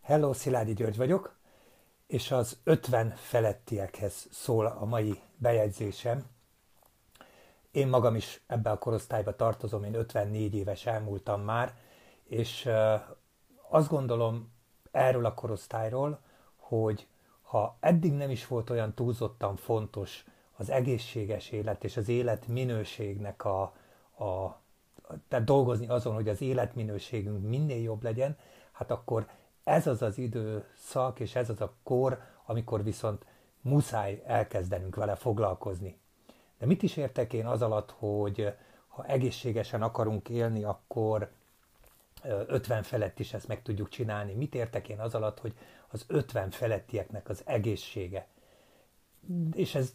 Hello, Szilágyi György vagyok, és az 50 felettiekhez szól a mai bejegyzésem. Én magam is ebbe a korosztályba tartozom, én 54 éves elmúltam már, és azt gondolom erről a korosztályról, hogy ha eddig nem is volt olyan túlzottan fontos az egészséges élet és az életminőségnek a, a tehát dolgozni azon, hogy az életminőségünk minél jobb legyen, hát akkor ez az az időszak, és ez az a kor, amikor viszont muszáj elkezdenünk vele foglalkozni. De mit is értek én az alatt, hogy ha egészségesen akarunk élni, akkor 50 felett is ezt meg tudjuk csinálni. Mit értek én az alatt, hogy az 50 felettieknek az egészsége. És ez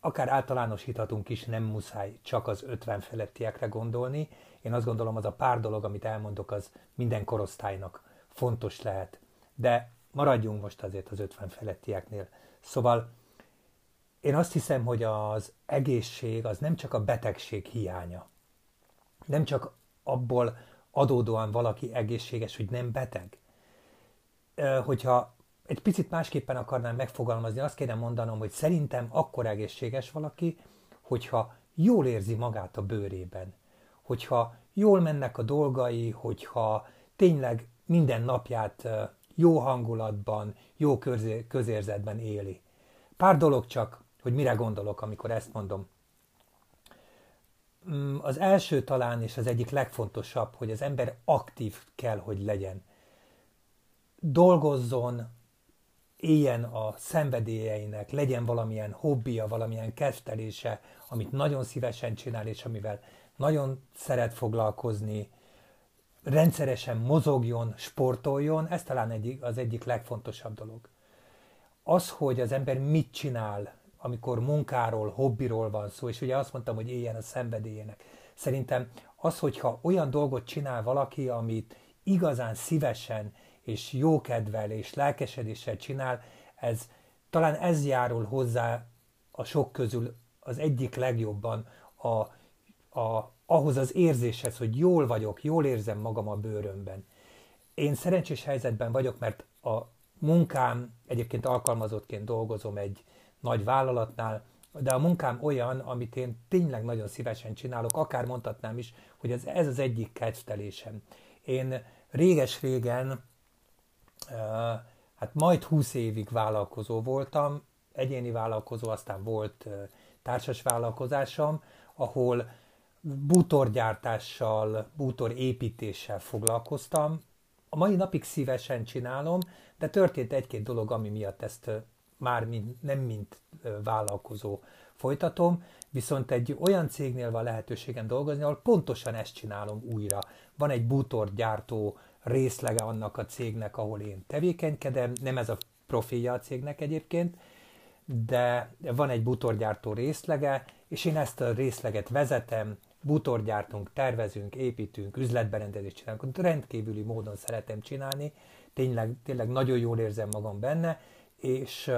akár általánosíthatunk is, nem muszáj csak az 50 felettiekre gondolni. Én azt gondolom, az a pár dolog, amit elmondok, az minden korosztálynak fontos lehet. De maradjunk most azért az 50 felettieknél. Szóval én azt hiszem, hogy az egészség az nem csak a betegség hiánya. Nem csak abból adódóan valaki egészséges, hogy nem beteg. Hogyha egy picit másképpen akarnám megfogalmazni, azt kéne mondanom, hogy szerintem akkor egészséges valaki, hogyha jól érzi magát a bőrében. Hogyha jól mennek a dolgai, hogyha tényleg minden napját jó hangulatban, jó közérzetben éli. Pár dolog csak, hogy mire gondolok, amikor ezt mondom. Mm, az első talán és az egyik legfontosabb, hogy az ember aktív kell, hogy legyen. Dolgozzon, éljen a szenvedélyeinek, legyen valamilyen hobbija, valamilyen kezdelése, amit nagyon szívesen csinál, és amivel nagyon szeret foglalkozni, rendszeresen mozogjon, sportoljon, ez talán egyik, az egyik legfontosabb dolog. Az, hogy az ember mit csinál, amikor munkáról, hobbiról van szó, és ugye azt mondtam, hogy éljen a szenvedélyének. Szerintem az, hogyha olyan dolgot csinál valaki, amit igazán szívesen és jókedvel és lelkesedéssel csinál, ez talán ez járul hozzá a sok közül az egyik legjobban a, a, ahhoz az érzéshez, hogy jól vagyok, jól érzem magam a bőrömben. Én szerencsés helyzetben vagyok, mert a munkám, egyébként alkalmazottként dolgozom egy nagy vállalatnál, de a munkám olyan, amit én tényleg nagyon szívesen csinálok, akár mondhatnám is, hogy ez, ez az egyik kedvtelésem. Én réges-régen, hát majd 20 évig vállalkozó voltam, egyéni vállalkozó, aztán volt társas vállalkozásom, ahol bútorgyártással, bútorépítéssel foglalkoztam. A mai napig szívesen csinálom, de történt egy-két dolog, ami miatt ezt már mint, nem mint vállalkozó folytatom, viszont egy olyan cégnél van lehetőségem dolgozni, ahol pontosan ezt csinálom újra. Van egy bútorgyártó részlege annak a cégnek, ahol én tevékenykedem, nem ez a profilja a cégnek egyébként, de van egy bútorgyártó részlege, és én ezt a részleget vezetem, bútorgyártunk, tervezünk, építünk, üzletberendezést csinálunk, rendkívüli módon szeretem csinálni, tényleg, tényleg nagyon jól érzem magam benne, és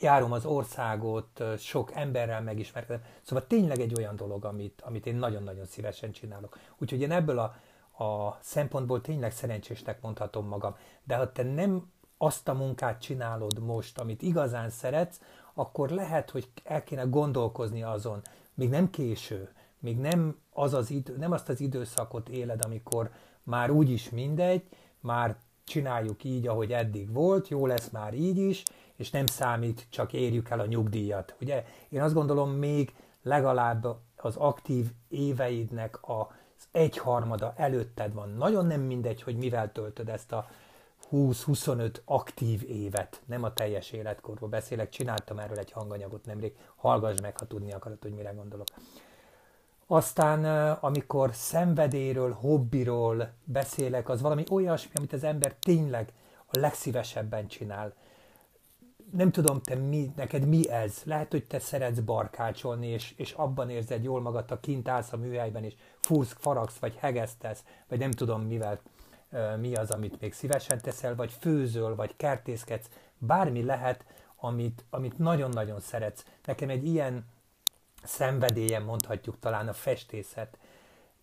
járom az országot, sok emberrel megismerkedem, szóval tényleg egy olyan dolog, amit, amit én nagyon-nagyon szívesen csinálok. Úgyhogy én ebből a, a szempontból tényleg szerencsésnek mondhatom magam. De ha te nem azt a munkát csinálod most, amit igazán szeretsz, akkor lehet, hogy el kéne gondolkozni azon, még nem késő, még nem, az az idő, nem azt az időszakot éled, amikor már úgyis mindegy, már csináljuk így, ahogy eddig volt, jó lesz már így is, és nem számít, csak érjük el a nyugdíjat. Ugye én azt gondolom, még legalább az aktív éveidnek az egyharmada előtted van. Nagyon nem mindegy, hogy mivel töltöd ezt a 20-25 aktív évet, nem a teljes életkorról beszélek, csináltam erről egy hanganyagot nemrég, hallgass meg, ha tudni akarod, hogy mire gondolok. Aztán, amikor szenvedélyről, hobbiról beszélek, az valami olyasmi, amit az ember tényleg a legszívesebben csinál. Nem tudom, te mi, neked mi ez? Lehet, hogy te szeretsz barkácsolni, és, és abban érzed jól magad, a kint állsz a műhelyben, és fúrsz, faragsz, vagy hegesztesz, vagy nem tudom mivel, mi az, amit még szívesen teszel, vagy főzöl, vagy kertészkedsz, bármi lehet, amit, amit nagyon-nagyon szeretsz. Nekem egy ilyen szenvedélyen mondhatjuk talán a festészet.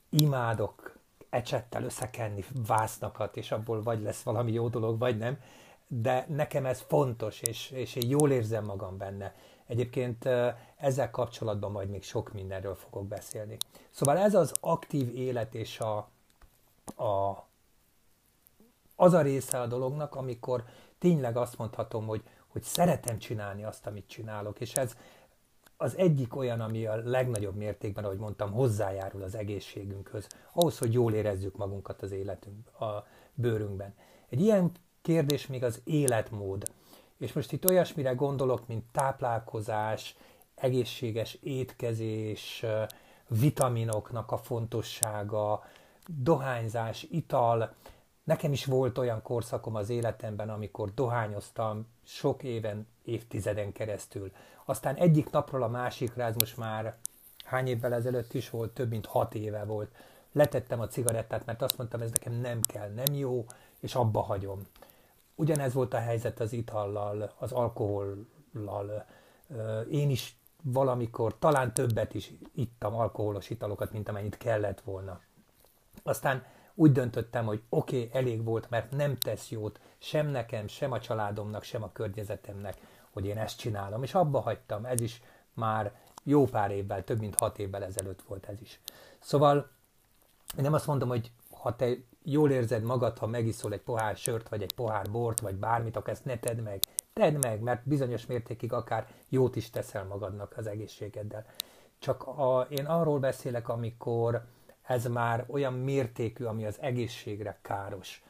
Imádok ecsettel összekenni vásznakat, és abból vagy lesz valami jó dolog, vagy nem, de nekem ez fontos, és, és én jól érzem magam benne. Egyébként ezzel kapcsolatban majd még sok mindenről fogok beszélni. Szóval ez az aktív élet és a, a, az a része a dolognak, amikor tényleg azt mondhatom, hogy, hogy szeretem csinálni azt, amit csinálok, és ez az egyik olyan, ami a legnagyobb mértékben, ahogy mondtam, hozzájárul az egészségünkhöz, ahhoz, hogy jól érezzük magunkat az életünk, a bőrünkben. Egy ilyen kérdés még az életmód. És most itt olyasmire gondolok, mint táplálkozás, egészséges étkezés, vitaminoknak a fontossága, dohányzás, ital. Nekem is volt olyan korszakom az életemben, amikor dohányoztam sok éven, évtizeden keresztül. Aztán egyik napról a másikra, ez most már hány évvel ezelőtt is volt, több mint hat éve volt, letettem a cigarettát, mert azt mondtam, ez nekem nem kell, nem jó, és abba hagyom. Ugyanez volt a helyzet az itallal, az alkohollal. Én is valamikor talán többet is ittam alkoholos italokat, mint amennyit kellett volna. Aztán úgy döntöttem, hogy oké, okay, elég volt, mert nem tesz jót sem nekem, sem a családomnak, sem a környezetemnek, hogy én ezt csinálom. És abba hagytam, ez is már jó pár évvel, több mint hat évvel ezelőtt volt ez is. Szóval én nem azt mondom, hogy ha te jól érzed magad, ha megiszol egy pohár sört, vagy egy pohár bort, vagy bármit, akkor ezt ne tedd meg. Tedd meg, mert bizonyos mértékig akár jót is teszel magadnak az egészségeddel. Csak a, én arról beszélek, amikor ez már olyan mértékű, ami az egészségre káros.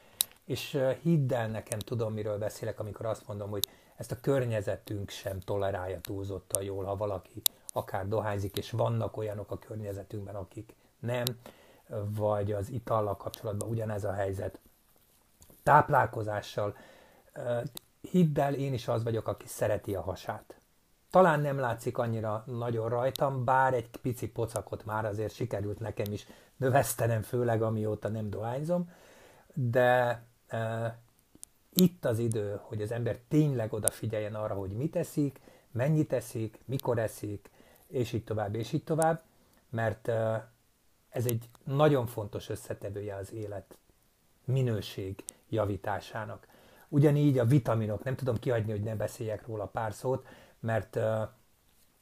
És hidd el nekem, tudom, miről beszélek, amikor azt mondom, hogy ezt a környezetünk sem tolerálja túlzottan jól, ha valaki akár dohányzik, és vannak olyanok a környezetünkben, akik nem, vagy az itallal kapcsolatban ugyanez a helyzet. Táplálkozással, hidd el, én is az vagyok, aki szereti a hasát. Talán nem látszik annyira nagyon rajtam, bár egy pici pocakot már azért sikerült nekem is növesztenem, főleg amióta nem dohányzom, de e, itt az idő, hogy az ember tényleg odafigyeljen arra, hogy mit eszik, mennyit eszik, mikor eszik, és így tovább, és így tovább, mert e, ez egy nagyon fontos összetevője az élet minőség javításának. Ugyanígy a vitaminok, nem tudom kihagyni, hogy ne beszéljek róla pár szót, mert uh,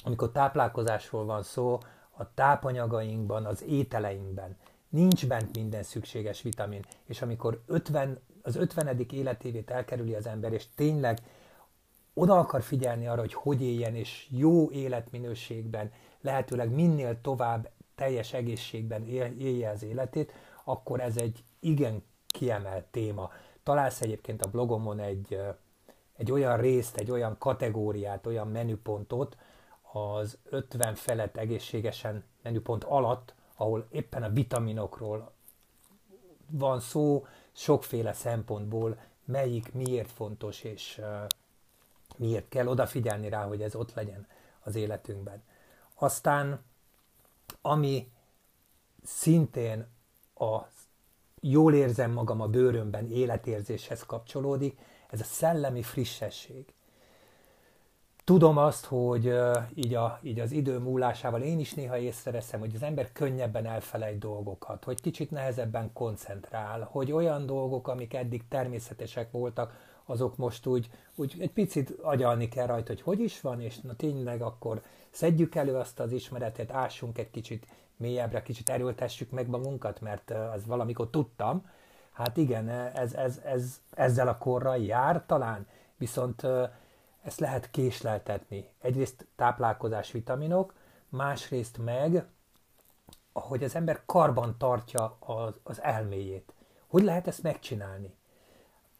amikor táplálkozásról van szó, a tápanyagainkban, az ételeinkben nincs bent minden szükséges vitamin, és amikor 50, az 50. életévét elkerüli az ember, és tényleg oda akar figyelni arra, hogy hogy éljen, és jó életminőségben, lehetőleg minél tovább teljes egészségben élje az életét, akkor ez egy igen kiemelt téma. Találsz egyébként a blogomon egy, egy olyan részt, egy olyan kategóriát, olyan menüpontot az 50 felett egészségesen menüpont alatt, ahol éppen a vitaminokról van szó, sokféle szempontból, melyik miért fontos, és miért kell odafigyelni rá, hogy ez ott legyen az életünkben. Aztán ami szintén a jól érzem magam a bőrömben életérzéshez kapcsolódik, ez a szellemi frissesség. Tudom azt, hogy így, a, így az idő múlásával én is néha észreveszem, hogy az ember könnyebben elfelejt dolgokat, hogy kicsit nehezebben koncentrál, hogy olyan dolgok, amik eddig természetesek voltak, azok most úgy, úgy egy picit agyalni kell rajta, hogy hogy is van, és na tényleg akkor szedjük elő azt az ismeretet, ássunk egy kicsit mélyebbre, kicsit erőltessük meg magunkat, mert az valamikor tudtam. Hát igen, ez, ez, ez ezzel a korral jár talán, viszont ezt lehet késleltetni. Egyrészt táplálkozás vitaminok, másrészt meg, ahogy az ember karban tartja az, az elméjét. Hogy lehet ezt megcsinálni?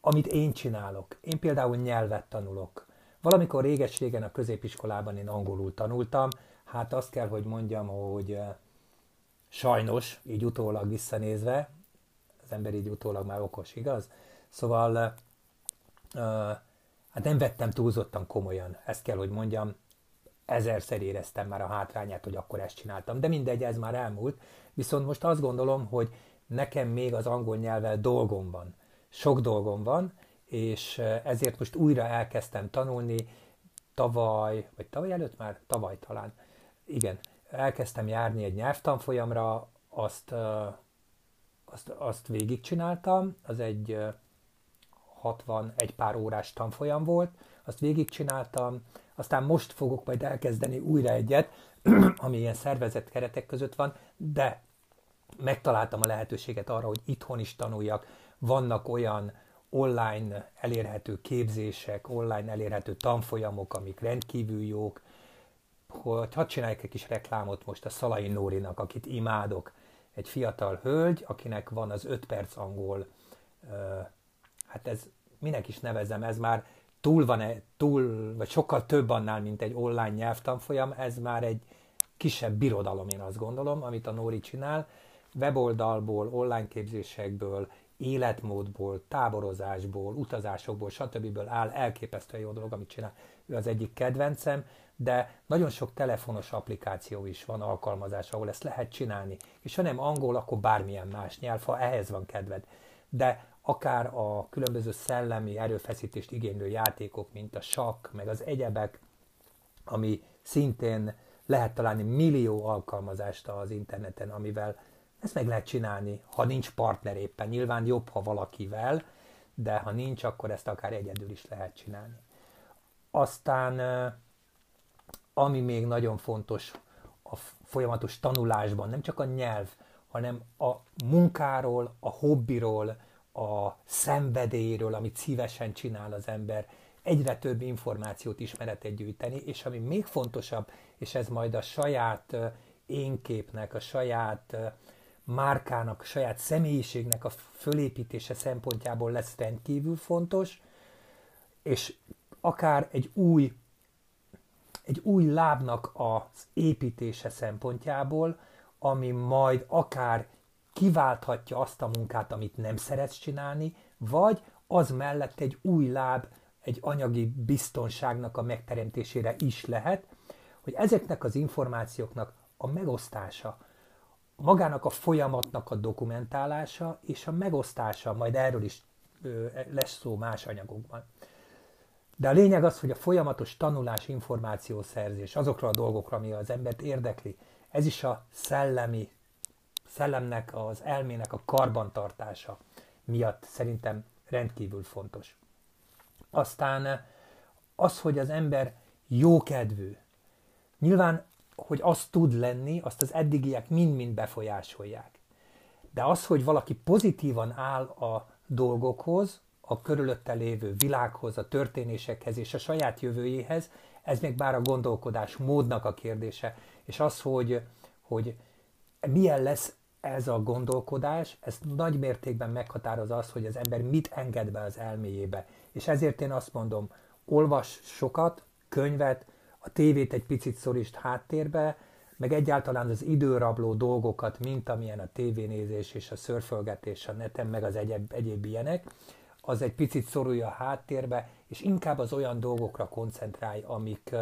Amit én csinálok. Én például nyelvet tanulok. Valamikor réges-régen a középiskolában én angolul tanultam, hát azt kell, hogy mondjam, hogy sajnos, így utólag visszanézve, az ember így utólag már okos, igaz? Szóval hát nem vettem túlzottan komolyan, ezt kell, hogy mondjam, ezerszer éreztem már a hátrányát, hogy akkor ezt csináltam, de mindegy, ez már elmúlt. Viszont most azt gondolom, hogy nekem még az angol nyelvvel dolgom van. Sok dolgom van, és ezért most újra elkezdtem tanulni tavaly, vagy tavaly előtt már? Tavaly talán. Igen, elkezdtem járni egy nyelvtanfolyamra, azt, azt, azt végigcsináltam, az egy 60, egy pár órás tanfolyam volt, azt végigcsináltam, aztán most fogok majd elkezdeni újra egyet, ami ilyen szervezett keretek között van, de megtaláltam a lehetőséget arra, hogy itthon is tanuljak. Vannak olyan online elérhető képzések, online elérhető tanfolyamok, amik rendkívül jók, hogy hadd csinálják egy kis reklámot most a Szalai Nórinak, akit imádok. Egy fiatal hölgy, akinek van az 5 perc angol, hát ez minek is nevezem, ez már túl van, -e, túl, vagy sokkal több annál, mint egy online nyelvtanfolyam, ez már egy kisebb birodalom, én azt gondolom, amit a Nóri csinál, weboldalból, online képzésekből, életmódból, táborozásból, utazásokból, stb. áll, elképesztően jó dolog, amit csinál. Ő az egyik kedvencem, de nagyon sok telefonos applikáció is van, alkalmazás, ahol ezt lehet csinálni. És ha nem angol, akkor bármilyen más nyelv, ha ehhez van kedved. De akár a különböző szellemi erőfeszítést igénylő játékok, mint a sakk, meg az egyebek, ami szintén lehet találni millió alkalmazást az interneten, amivel ezt meg lehet csinálni, ha nincs partner éppen. Nyilván jobb, ha valakivel, de ha nincs, akkor ezt akár egyedül is lehet csinálni. Aztán, ami még nagyon fontos a folyamatos tanulásban, nem csak a nyelv, hanem a munkáról, a hobbiról, a szenvedélyről, amit szívesen csinál az ember, egyre több információt, ismeretet gyűjteni, és ami még fontosabb, és ez majd a saját énképnek, a saját márkának, saját személyiségnek a fölépítése szempontjából lesz rendkívül fontos, és akár egy új, egy új lábnak az építése szempontjából, ami majd akár kiválthatja azt a munkát, amit nem szeretsz csinálni, vagy az mellett egy új láb, egy anyagi biztonságnak a megteremtésére is lehet, hogy ezeknek az információknak a megosztása, magának a folyamatnak a dokumentálása és a megosztása, majd erről is lesz szó más anyagokban. De a lényeg az, hogy a folyamatos tanulás, információszerzés azokra a dolgokra, ami az embert érdekli, ez is a szellemi, szellemnek, az elmének a karbantartása miatt szerintem rendkívül fontos. Aztán az, hogy az ember jókedvű. Nyilván hogy az tud lenni, azt az eddigiek mind-mind befolyásolják. De az, hogy valaki pozitívan áll a dolgokhoz, a körülötte lévő világhoz, a történésekhez és a saját jövőjéhez, ez még bár a gondolkodás módnak a kérdése, és az, hogy, hogy milyen lesz ez a gondolkodás, ez nagy mértékben meghatározza az, hogy az ember mit enged be az elméjébe. És ezért én azt mondom, olvas sokat, könyvet, a tévét egy picit szorítsd háttérbe, meg egyáltalán az időrabló dolgokat, mint amilyen a tévénézés és a szörfölgetés a neten, meg az egyéb, egyéb ilyenek, az egy picit szorulja a háttérbe, és inkább az olyan dolgokra koncentrálj, amik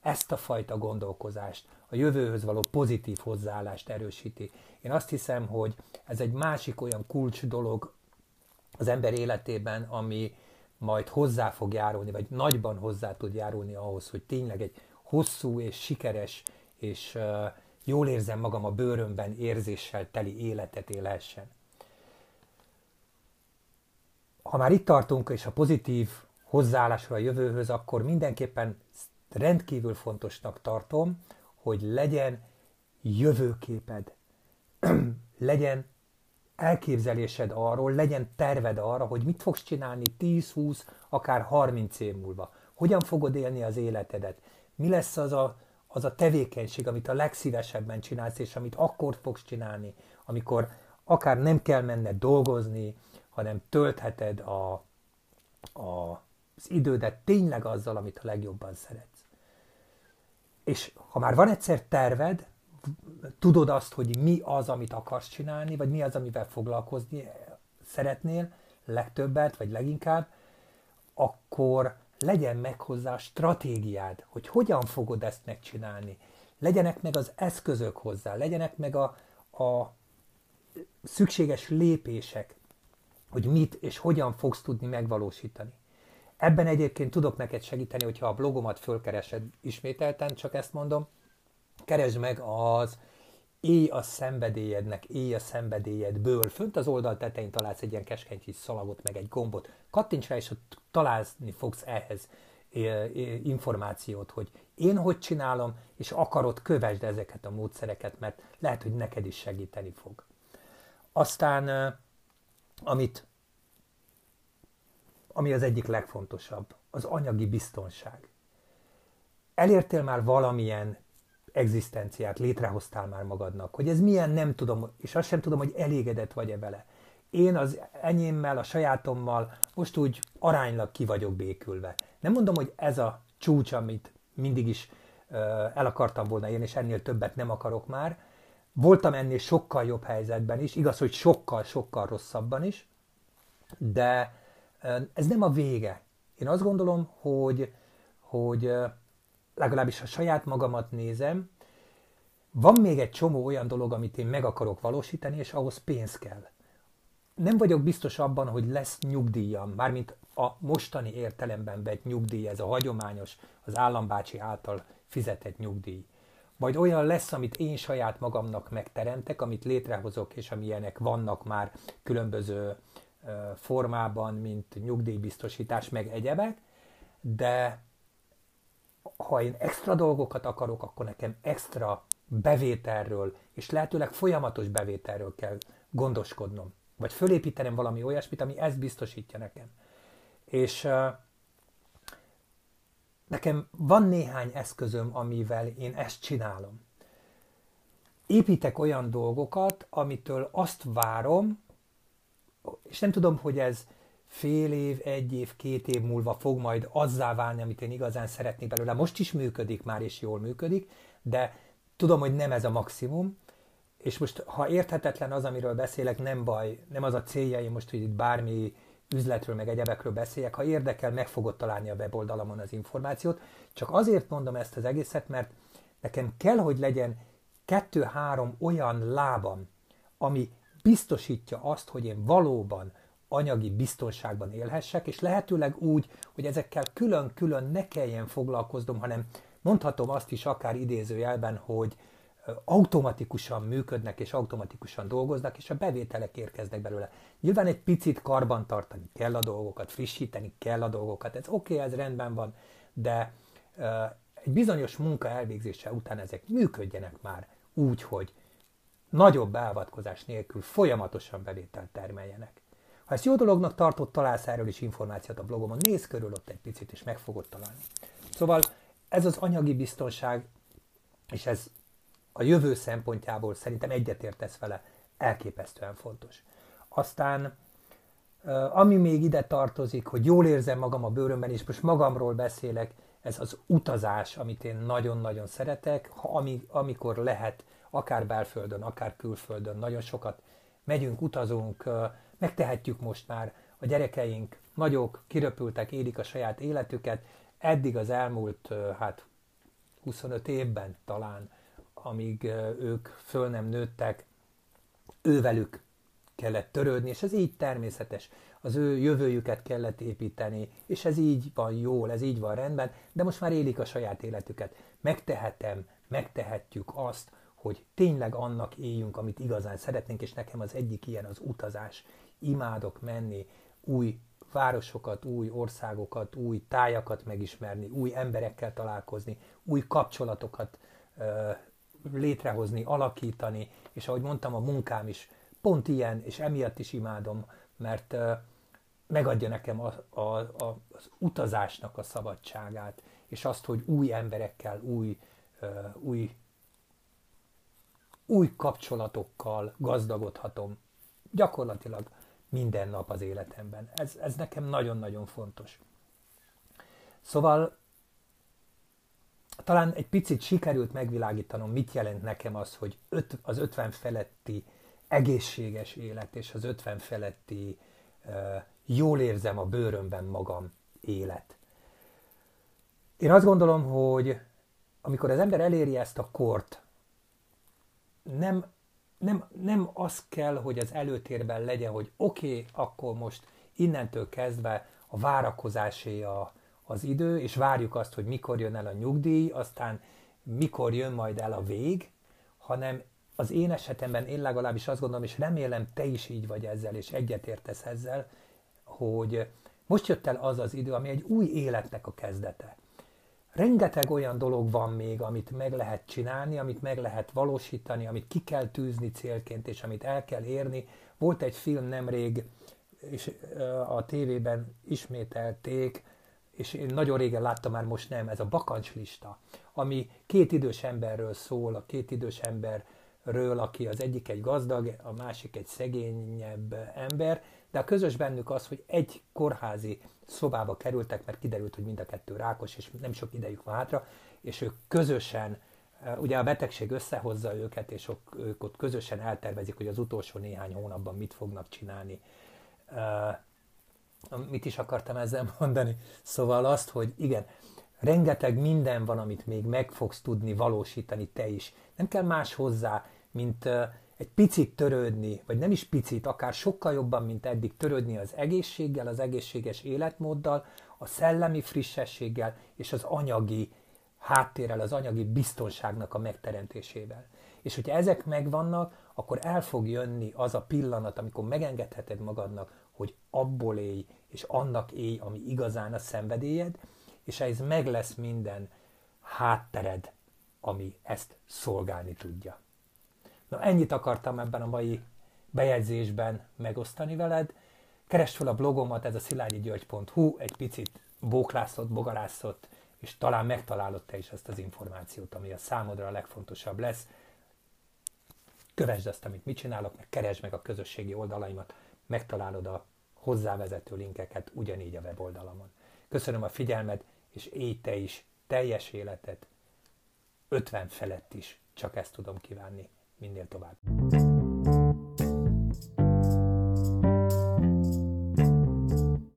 ezt a fajta gondolkozást, a jövőhöz való pozitív hozzáállást erősíti. Én azt hiszem, hogy ez egy másik olyan kulcs dolog az ember életében, ami majd hozzá fog járulni, vagy nagyban hozzá tud járulni ahhoz, hogy tényleg egy hosszú és sikeres és jól érzem magam a bőrömben érzéssel teli életet élhessen. Ha már itt tartunk, és a pozitív hozzáállásra a jövőhöz, akkor mindenképpen rendkívül fontosnak tartom, hogy legyen jövőképed, legyen elképzelésed arról, legyen terved arra, hogy mit fogsz csinálni 10, 20, akár 30 év múlva. Hogyan fogod élni az életedet? Mi lesz az a, az a tevékenység, amit a legszívesebben csinálsz, és amit akkor fogsz csinálni, amikor akár nem kell menned dolgozni, hanem töltheted a, a, az idődet tényleg azzal, amit a legjobban szeretsz. És ha már van egyszer terved, tudod azt, hogy mi az, amit akarsz csinálni, vagy mi az, amivel foglalkozni szeretnél legtöbbet, vagy leginkább, akkor legyen meg hozzá a stratégiád, hogy hogyan fogod ezt megcsinálni. Legyenek meg az eszközök hozzá, legyenek meg a, a szükséges lépések, hogy mit és hogyan fogsz tudni megvalósítani. Ebben egyébként tudok neked segíteni, hogyha a blogomat fölkeresed, ismételten csak ezt mondom, keresd meg az éj a szenvedélyednek, éj a szenvedélyedből. Fönt az oldal tetején találsz egy ilyen keskeny kis szalagot, meg egy gombot. Kattints rá, és ott találni fogsz ehhez információt, hogy én hogy csinálom, és akarod, kövesd ezeket a módszereket, mert lehet, hogy neked is segíteni fog. Aztán, amit, ami az egyik legfontosabb, az anyagi biztonság. Elértél már valamilyen egzisztenciát, létrehoztál már magadnak, hogy ez milyen, nem tudom, és azt sem tudom, hogy elégedett vagy-e vele. Én az enyémmel, a sajátommal most úgy aránylag ki vagyok békülve. Nem mondom, hogy ez a csúcs, amit mindig is el akartam volna én, és ennél többet nem akarok már. Voltam ennél sokkal jobb helyzetben is, igaz, hogy sokkal-sokkal rosszabban is, de ez nem a vége. Én azt gondolom, hogy, hogy legalábbis ha saját magamat nézem, van még egy csomó olyan dolog, amit én meg akarok valósítani, és ahhoz pénz kell. Nem vagyok biztos abban, hogy lesz nyugdíjam, mármint a mostani értelemben vett nyugdíj, ez a hagyományos, az állambácsi által fizetett nyugdíj. Vagy olyan lesz, amit én saját magamnak megteremtek, amit létrehozok, és amilyenek vannak már különböző formában, mint nyugdíjbiztosítás, meg egyebek, de ha én extra dolgokat akarok, akkor nekem extra bevételről, és lehetőleg folyamatos bevételről kell gondoskodnom. Vagy fölépítenem valami olyasmit, ami ezt biztosítja nekem. És uh, nekem van néhány eszközöm, amivel én ezt csinálom. Építek olyan dolgokat, amitől azt várom, és nem tudom, hogy ez fél év, egy év, két év múlva fog majd azzá válni, amit én igazán szeretnék belőle. Most is működik már, és jól működik, de tudom, hogy nem ez a maximum, és most ha érthetetlen az, amiről beszélek, nem baj, nem az a célja, most, hogy itt bármi üzletről, meg egyebekről beszéljek. Ha érdekel, meg fogod találni a weboldalamon az információt. Csak azért mondom ezt az egészet, mert nekem kell, hogy legyen kettő-három olyan lábam, ami biztosítja azt, hogy én valóban anyagi biztonságban élhessek, és lehetőleg úgy, hogy ezekkel külön-külön ne kelljen foglalkoznom, hanem mondhatom azt is akár idézőjelben, hogy automatikusan működnek és automatikusan dolgoznak, és a bevételek érkeznek belőle. Nyilván egy picit karban tartani kell a dolgokat, frissíteni kell a dolgokat, ez oké, okay, ez rendben van, de egy bizonyos munka elvégzése után ezek működjenek már úgy, hogy nagyobb beavatkozás nélkül folyamatosan bevételt termeljenek. Ha ezt jó dolognak tartott, találsz erről is információt a blogomon, nézz körül ott egy picit, és meg fogod találni. Szóval ez az anyagi biztonság, és ez a jövő szempontjából szerintem egyetértesz vele, elképesztően fontos. Aztán, ami még ide tartozik, hogy jól érzem magam a bőrömben, és most magamról beszélek, ez az utazás, amit én nagyon-nagyon szeretek, ami, amikor lehet, akár belföldön, akár külföldön, nagyon sokat megyünk, utazunk, megtehetjük most már, a gyerekeink nagyok, kiröpültek, élik a saját életüket, eddig az elmúlt, hát 25 évben talán, amíg ők föl nem nőttek, ővelük kellett törődni, és ez így természetes. Az ő jövőjüket kellett építeni, és ez így van jól, ez így van rendben, de most már élik a saját életüket. Megtehetem, megtehetjük azt, hogy tényleg annak éljünk, amit igazán szeretnénk, és nekem az egyik ilyen az utazás. Imádok menni, új városokat, új országokat, új tájakat megismerni, új emberekkel találkozni, új kapcsolatokat ö, létrehozni, alakítani, és ahogy mondtam, a munkám is pont ilyen, és emiatt is imádom, mert ö, megadja nekem a, a, a, az utazásnak a szabadságát, és azt, hogy új emberekkel, új, ö, új új kapcsolatokkal gazdagodhatom. Gyakorlatilag minden nap az életemben. Ez, ez nekem nagyon-nagyon fontos. Szóval talán egy picit sikerült megvilágítanom, mit jelent nekem az, hogy öt, az 50 feletti egészséges élet és az 50 feletti uh, jól érzem a bőrömben magam élet. Én azt gondolom, hogy amikor az ember eléri ezt a kort, nem, nem, nem az kell, hogy az előtérben legyen, hogy oké, okay, akkor most innentől kezdve a várakozásé a, az idő, és várjuk azt, hogy mikor jön el a nyugdíj, aztán mikor jön majd el a vég, hanem az én esetemben én legalábbis azt gondolom, és remélem te is így vagy ezzel, és egyetértesz ezzel, hogy most jött el az az idő, ami egy új életnek a kezdete. Rengeteg olyan dolog van még, amit meg lehet csinálni, amit meg lehet valósítani, amit ki kell tűzni célként, és amit el kell érni. Volt egy film nemrég, és a tévében ismételték, és én nagyon régen láttam már, most nem, ez a bakancslista, ami két idős emberről szól, a két idős emberről, aki az egyik egy gazdag, a másik egy szegényebb ember, de a közös bennük az, hogy egy kórházi szobába kerültek, mert kiderült, hogy mind a kettő rákos, és nem sok idejük van hátra, és ők közösen, eh, ugye a betegség összehozza őket, és ők ott közösen eltervezik, hogy az utolsó néhány hónapban mit fognak csinálni. Eh, mit is akartam ezzel mondani? Szóval azt, hogy igen, rengeteg minden van, amit még meg fogsz tudni valósítani te is. Nem kell más hozzá, mint eh, egy picit törődni, vagy nem is picit, akár sokkal jobban, mint eddig törődni az egészséggel, az egészséges életmóddal, a szellemi frissességgel és az anyagi háttérrel, az anyagi biztonságnak a megteremtésével. És hogyha ezek megvannak, akkor el fog jönni az a pillanat, amikor megengedheted magadnak, hogy abból élj, és annak élj, ami igazán a szenvedélyed, és ez meg lesz minden háttered, ami ezt szolgálni tudja. Na ennyit akartam ebben a mai bejegyzésben megosztani veled. Keresd fel a blogomat, ez a szilágyigyörgy.hu, egy picit bóklászott, bogarászott, és talán megtalálod te is ezt az információt, ami a számodra a legfontosabb lesz. Kövesd azt, amit mit csinálok, meg keresd meg a közösségi oldalaimat, megtalálod a hozzávezető linkeket ugyanígy a weboldalamon. Köszönöm a figyelmed, és élj te is teljes életet, 50 felett is, csak ezt tudom kívánni minél tovább.